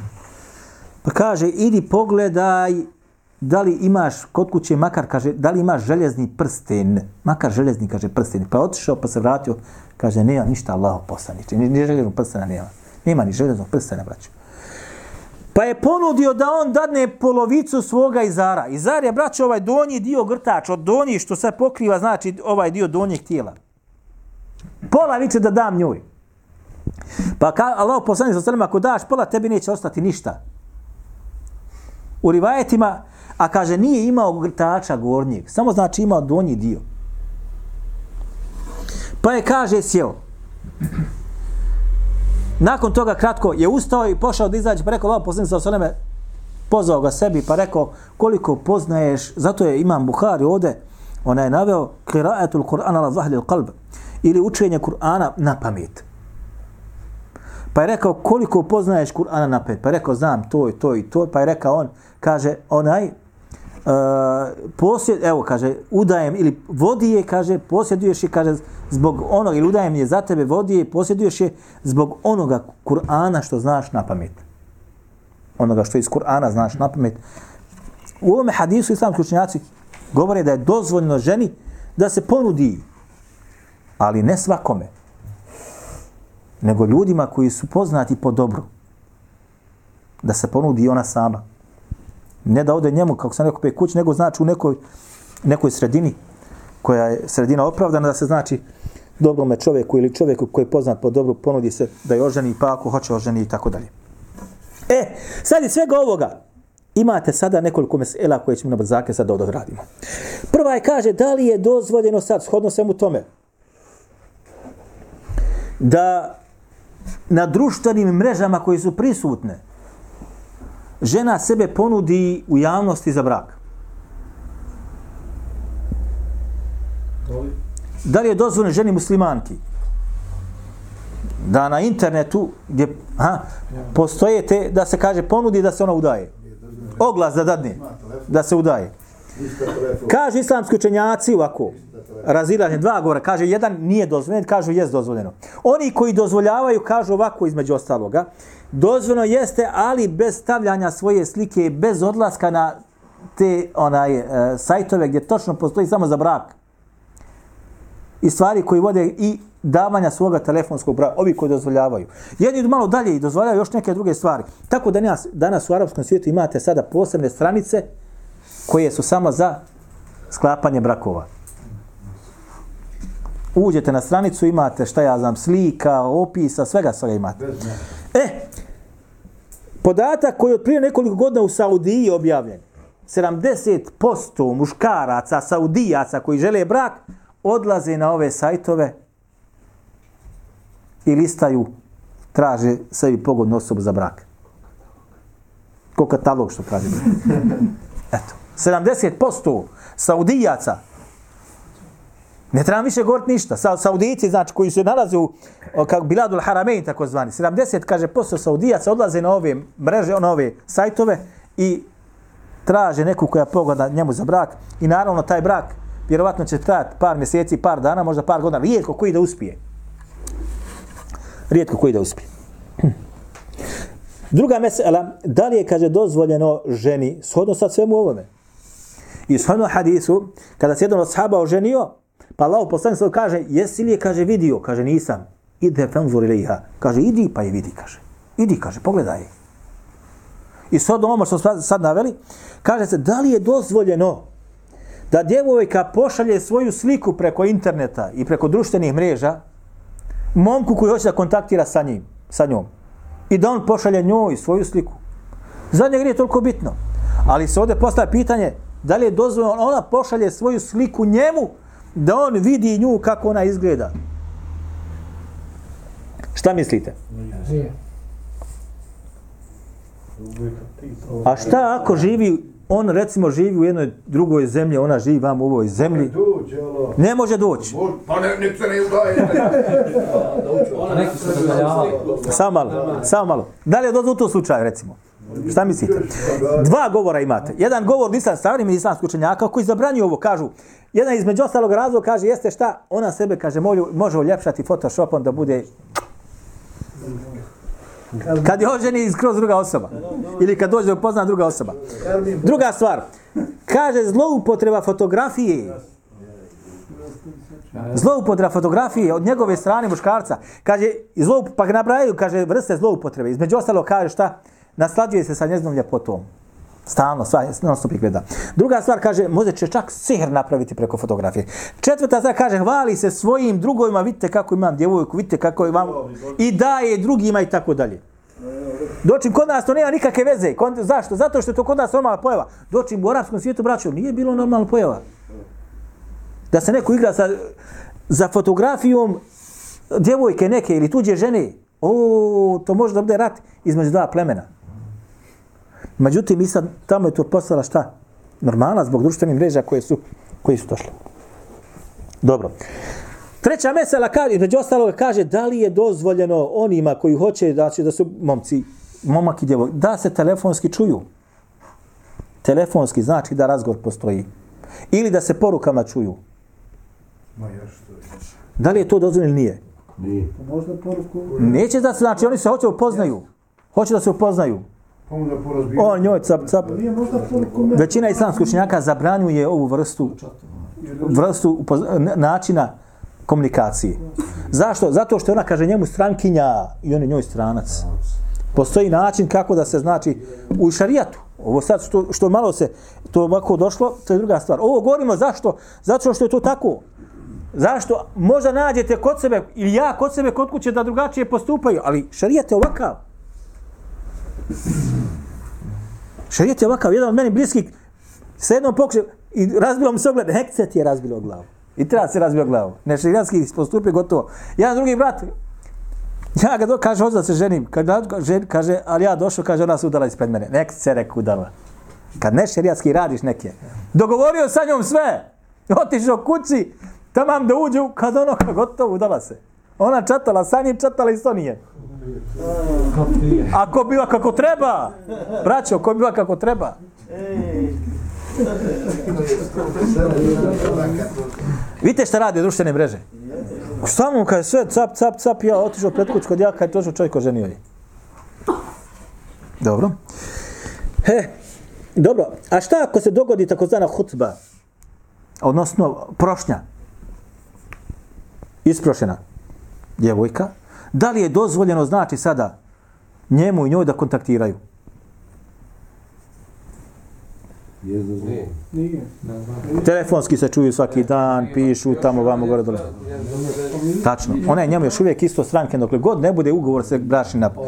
Pa kaže, idi pogledaj da li imaš kod kuće makar, kaže, da li imaš željezni prsten, makar željezni, kaže, prsten. Pa je otišao, pa se vratio, kaže, nema ništa Allaho poslaniče, ni, ni željeznog prstena nema. Nema ni željeznog prstena, braću. Pa je ponudio da on dadne polovicu svoga izara. Izar je, braću, ovaj donji dio grtač, od donji što se pokriva, znači ovaj dio donjeg tijela. Pola viće da dam njoj. Pa ka, Allah poslanik sa ako daš pola, tebi neće ostati ništa. U rivajetima, a kaže nije imao grtača gornjeg, samo znači imao donji dio. Pa je kaže sjeo. Nakon toga kratko je ustao i pošao da izađe, pa rekao Allah poslanik sa seleme, pozvao ga sebi, pa rekao koliko poznaješ, zato je imam Buhari ovde, ona je naveo kiraatul Kur'ana la zahli qalb ili učenje Kur'ana na pamet. Pa je rekao koliko poznaješ Kur'ana na pamet. Pa je rekao znam to i to i to. Pa je rekao on, kaže onaj, E, posjed, evo kaže, udajem ili vodije, kaže, posjeduješ je, kaže, zbog onog, ili udajem je za tebe vodije, posjeduješ je zbog onoga Kur'ana što znaš na pamet. Onoga što iz Kur'ana znaš na pamet. U ovome hadisu islamski učenjaci govore da je dozvoljno ženi da se ponudi, ali ne svakome, nego ljudima koji su poznati po dobru, da se ponudi ona sama. Ne da ode njemu, kako sam rekao, pe kuć, nego znači u nekoj, nekoj sredini, koja je sredina opravdana, da se znači dobrome čovjeku ili čovjeku koji je poznat po dobru, ponudi se da je oženi, pa ako hoće oženi i tako dalje. E, sad iz svega ovoga, imate sada nekoliko mesela koje ćemo na brzake sad odradimo. Prva je kaže, da li je dozvoljeno sad, shodno svemu tome, da na društvenim mrežama koji su prisutne, žena sebe ponudi u javnosti za brak. Da li je dozvoljeno ženi muslimanki da na internetu gdje ha, postoje te, da se kaže ponudi da se ona udaje. Oglas da dadne, da se udaje. Kaže islamski učenjaci ovako, razilaženje, dva govora, kaže jedan nije dozvoljen, kažu jest dozvoljeno. Oni koji dozvoljavaju kažu ovako između ostaloga, dozvoljeno jeste, ali bez stavljanja svoje slike, i bez odlaska na te onaj e, sajtove gdje točno postoji samo za brak. I stvari koji vode i davanja svoga telefonskog broja, ovi koji dozvoljavaju. Jedni malo dalje i dozvoljavaju još neke druge stvari. Tako da danas, danas u arapskom svijetu imate sada posebne stranice koje su samo za sklapanje brakova. Uđete na stranicu, imate šta ja znam, slika, opisa, svega svega imate. E, podatak koji je od prije nekoliko godina u Saudiji objavljen. 70% muškaraca, saudijaca koji žele brak, odlaze na ove sajtove i listaju, traže sebi pogodnu osobu za brak. Ko katalog što kaže. <laughs> Eto, 70% saudijaca Ne trebam više govoriti ništa. Sa, Saudijici, znači, koji se nalaze u kako Biladul Haramein, tako zvani, 70, kaže, posto Saudijaca odlaze na ove mreže, na ove sajtove i traže neku koja pogleda njemu za brak. I naravno, taj brak vjerovatno će trajati par mjeseci, par dana, možda par godina. Rijetko koji da uspije. Rijetko koji da uspije. Druga mesela, da li je, kaže, dozvoljeno ženi, shodno sa svemu ovome, i shodno hadisu, kada se jedan od sahaba oženio, pa Allah poslani se kaže, jesi li je, kaže, vidio? Kaže, nisam. Ide fenzur ilaiha. Kaže, idi pa je vidi, kaže. Idi, kaže, pogledaj. I sad ono što smo sad naveli, kaže se, da li je dozvoljeno da djevojka pošalje svoju sliku preko interneta i preko društvenih mreža momku koji hoće da kontaktira sa njim, sa njom. I da on pošalje njoj svoju sliku. Za njega nije toliko bitno. Ali se ovdje postaje pitanje da li je dozvoljeno ona pošalje svoju sliku njemu da on vidi nju kako ona izgleda. Šta mislite? A šta ako živi, on recimo živi u jednoj drugoj zemlji, ona živi vam u ovoj zemlji, ne može doći. Pa ne, nek se ne udaje. <laughs> Samo malo, samo malo. Da li je dozvoljeno u tom slučaju, recimo? Šta mislite? Dva govora imate. Jedan govor nisam stavnim islamskih učenjaka koji zabranju ovo, kažu, jedan između ostalog razloga kaže, jeste šta, ona sebe, kaže, molju, može uljepšati photoshopom da bude kad je oženi skroz druga osoba. Ili kad dođe da upozna druga osoba. Druga stvar, kaže zloupotreba fotografije. Zloupotreba fotografije od njegove strane muškarca. Kaže, zloup, pa ga nabrajaju, kaže, vrste zloupotrebe. Između ostalo kaže šta? Naslađuje se sa njezinom ljepotom. Stalno, sva, non stop ih gleda. Druga stvar kaže, može će čak sihr napraviti preko fotografije. Četvrta stvar kaže, hvali se svojim drugovima, vidite kako imam djevojku, vidite kako imam, i daje drugima i tako dalje. Dočim kod nas to nema nikakve veze. Kod, zašto? Zato što je to kod nas normalna pojava. Dočim u arapskom svijetu, braćo, nije bilo normalna pojava. Da se neko igra sa, za fotografijom djevojke neke ili tuđe žene. O, to može da bude rat između dva plemena. Međutim, i sad tamo je to postala šta? Normala zbog društvenih mreža koje su, koje su došle. Dobro. Treća mesela, kaže, između ostalog, kaže da li je dozvoljeno onima koji hoće znači, da su momci, momak i djevoj, da se telefonski čuju. Telefonski znači da razgovor postoji. Ili da se porukama čuju. Ma još što. Da li je to dozvoljeno ili nije? Nije. Možda poruku... Neće da se, znači oni se hoće upoznaju. Hoće da se upoznaju. Pa. On njoj cap, cap. Poruku... Većina islamskih učenjaka zabranjuje ovu vrstu vrstu načina komunikacije. Zašto? Zato što ona kaže njemu strankinja i on je njoj stranac. Postoji način kako da se znači u šarijatu. Ovo sad što, što malo se to ovako došlo, to je druga stvar. Ovo govorimo zašto? Zato što je to tako. Zašto? Možda nađete kod sebe, ili ja kod sebe, kod kuće da drugačije postupaju, ali šarijat je ovakav. Šarijet je ovakav. Jedan od meni bliskih sa jednom pokušaj i razbilo mu se ogled, hekce ti je razbilo glavu. I treba se razbio glavu. Ne postupi gotovo. Jedan drugi brat, ja ga do, kaže, hoću da se ženim. Kaže, žen, kaže, ali ja došao, kaže, ona se udala ispred mene. Nek se rek udala. Kad nešerijetski radiš neke. Dogovorio sa njom sve. Otišao kući, tamam da uđu, kad ono, gotovo, udala se. Ona čatala sa njim, čatala i s nije. Ako biva kako treba. Braćo, ako biva kako treba. Vidite šta radi društvene mreže. Šta mu kaže sve cap, cap, cap, ja otišao pred kuć kod jaka i došao čovjek oženio je. Dobro. He, dobro. A šta ako se dogodi takozvana hutba? Odnosno, prošnja. Isprošena djevojka. Da li je dozvoljeno, znači sada, njemu i njoj da kontaktiraju? Nije. Telefonski se čuju svaki dan, pišu tamo, vamo, gore, dole. Tačno. Ona je njemu još uvijek isto stranke, dokle god ne bude ugovor se bračni napad.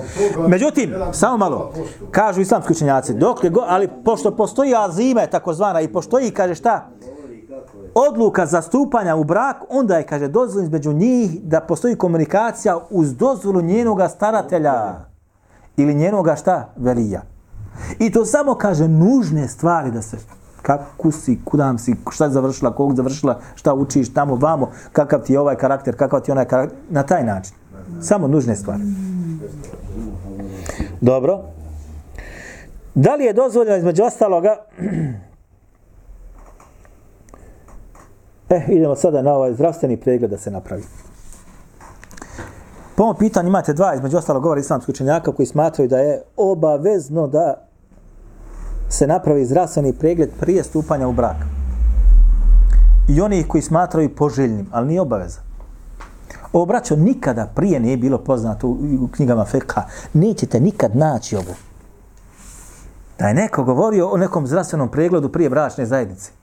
Međutim, samo malo, kažu islamski učenjaci, dokle god, ali pošto postoji azime, takozvana, i postoji, kaže šta, odluka za stupanja u brak, onda je, kaže, dozvoljeno između njih da postoji komunikacija uz dozvolu njenoga staratelja ili njenoga šta? Velija. I to samo kaže nužne stvari da se kako si, kudam si, šta je završila, kog završila, šta učiš tamo, vamo, kakav ti je ovaj karakter, kakav ti je onaj karakter, na taj način. Samo nužne stvari. Dobro. Da li je dozvoljeno između ostaloga <clears throat> E, idemo sada na ovaj zdravstveni pregled da se napravi. Po ovom pitanju imate dva, između ostalo govora islamskih učenjaka koji smatraju da je obavezno da se napravi zdravstveni pregled prije stupanja u brak. I oni koji smatraju poželjnim, ali nije obaveza. Ovo braćo nikada prije nije bilo poznato u, u knjigama feka. Nećete nikad naći ovo. Da je neko govorio o nekom zdravstvenom pregledu prije bračne zajednice.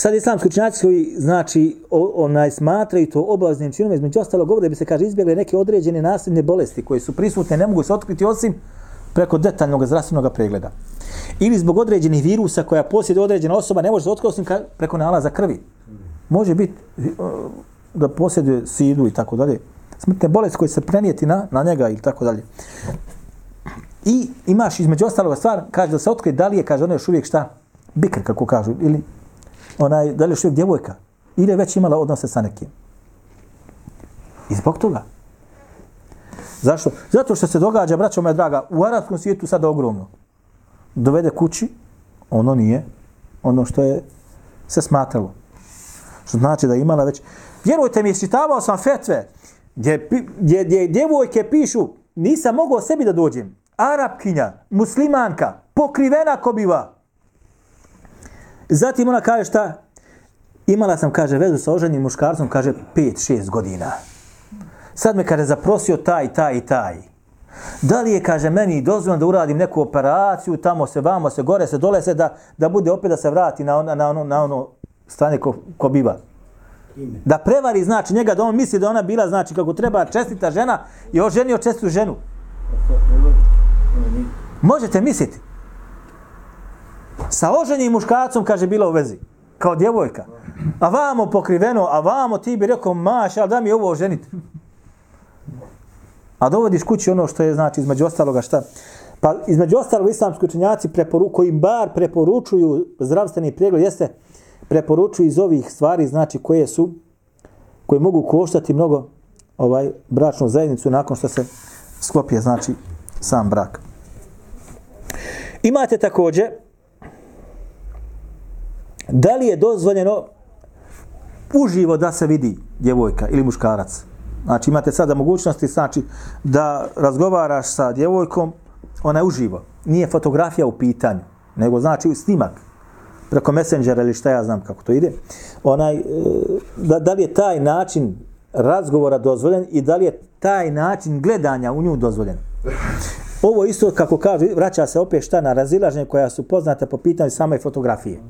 Sad islamski učinjaci koji znači o, onaj smatraju to obaveznim činom, između ostalo govore da bi se kaže izbjegle neke određene nasljedne bolesti koje su prisutne, ne mogu se otkriti osim preko detaljnog zdravstvenog pregleda. Ili zbog određenih virusa koja posjeduje određena osoba ne može se otkriti osim ka, preko nalaza krvi. Može biti da posjeduje sidu i tako dalje. Smrtne bolesti koje se prenijeti na, na njega i tako dalje. I imaš između ostaloga stvar, kaže da se otkrije da li je, kaže ono još uvijek šta? Bikr, kako kažu, ili onaj, da li je još uvijek djevojka, ili je već imala odnose sa nekim. I zbog toga. Zašto? Zato što se događa, braćo moja draga, u arabskom svijetu sada ogromno. Dovede kući, ono nije ono što je se smatralo. Što znači da je imala već... Vjerujte mi, isčitavao sam fetve, gdje, gdje, gdje djevojke pišu, nisam mogao sebi da dođem. Arapkinja, muslimanka, pokrivena ko biva. Zatim ona kaže šta? Imala sam, kaže, vezu sa oženim muškarcom, kaže, 5-6 godina. Sad me, kaže, zaprosio taj, taj i taj. Da li je, kaže, meni dozvoljeno da uradim neku operaciju, tamo se, vamo se, gore se, dole se, da, da bude opet da se vrati na, ono, na ono, na ono stanje ko, ko biva. Da prevari, znači, njega, da on misli da ona bila, znači, kako treba čestita žena i oženio čestitu ženu. Možete misliti. Sa oženjim muškacom, kaže, bila u vezi. Kao djevojka. A vamo pokriveno, a vamo ti bi rekao, maš, ali da mi ovo oženiti. A dovodiš kući ono što je, znači, između ostaloga šta? Pa između ostalog islamski učenjaci preporu, koji bar preporučuju zdravstveni pregled, jeste preporučuju iz ovih stvari, znači koje su, koje mogu koštati mnogo ovaj bračnu zajednicu nakon što se sklopije, znači, sam brak. Imate također, da li je dozvoljeno uživo da se vidi djevojka ili muškarac? Znači imate sada mogućnosti znači, da razgovaraš sa djevojkom, ona je uživo. Nije fotografija u pitanju, nego znači snimak preko messengera ili šta ja znam kako to ide. Onaj, e, da, da li je taj način razgovora dozvoljen i da li je taj način gledanja u nju dozvoljen? Ovo isto, kako kaže, vraća se opet šta na razilaženje koja su poznate po pitanju same fotografije.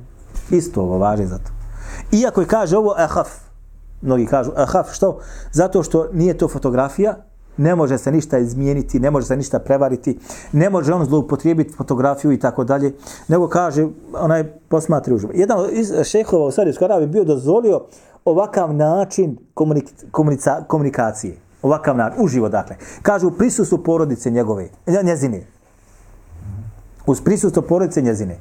Isto ovo važi za to. Iako je kaže ovo ahaf, mnogi kažu ahaf, što? Zato što nije to fotografija, ne može se ništa izmijeniti, ne može se ništa prevariti, ne može on zloupotrijebiti fotografiju i tako dalje, nego kaže, onaj posmatri uživo. Jedan iz šehova u Sarijskoj Arabi bio dozvolio ovakav način komunica, komunikacije. Ovakav način, uživo dakle. Kaže u prisustvu porodice njegove, njezine. Uz prisustvo porodice njezine.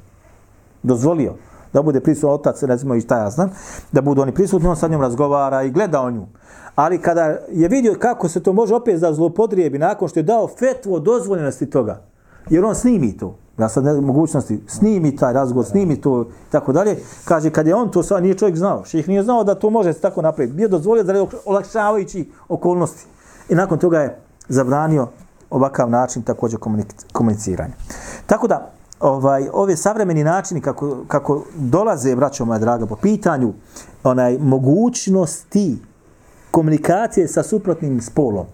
Dozvolio da bude prisutan otac, recimo i šta ja znam, da budu oni prisutni, on sa njom razgovara i gleda o nju. Ali kada je vidio kako se to može opet da zlopodrijebi nakon što je dao fetvu o dozvoljenosti toga, Jer on snimi to. Ja sad ne mogućnosti, snimi taj razgovor, snimi to i tako dalje. Kaže, kad je on to sad, nije čovjek znao. Ših nije znao da to može se tako napraviti. Bio dozvolio da je olakšavajući okolnosti. I nakon toga je zabranio ovakav način također komunic- komuniciranja. Tako da, ovaj ove savremeni načini kako, kako dolaze, braćo moja draga, po pitanju onaj mogućnosti komunikacije sa suprotnim spolom,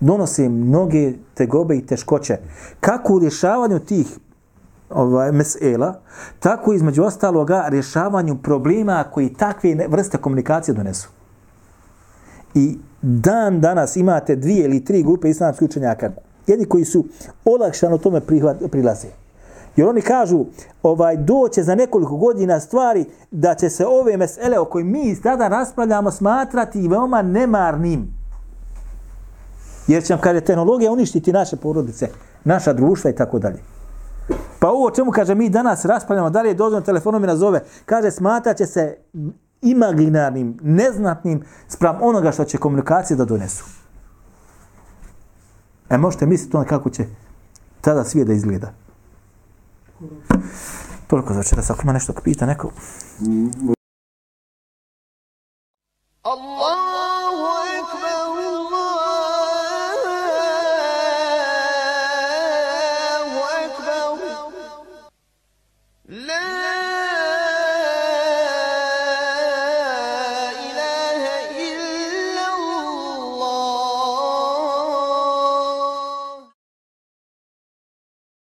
donose mnoge tegobe i teškoće. Kako u rješavanju tih ovaj, mesela, tako između ostaloga rješavanju problema koji takve vrste komunikacije donesu. I dan danas imate dvije ili tri grupe islamskih učenjaka. Jedni koji su olakšano tome prihvat, prilaze. Jer oni kažu, ovaj doće za nekoliko godina stvari da će se ove mesele o kojim mi sada raspravljamo smatrati veoma nemarnim. Jer će nam, kaže, tehnologija uništiti naše porodice, naša društva i tako dalje. Pa ovo čemu kaže mi danas raspravljamo, da li je dozvoljeno telefonom mi nazove, kaže smatrat će se imaginarnim, neznatnim sprem onoga što će komunikacije da donesu. E možete misliti onda kako će tada svijet da izgleda. Toliko znači, za večeras, ako ima nešto pita neko.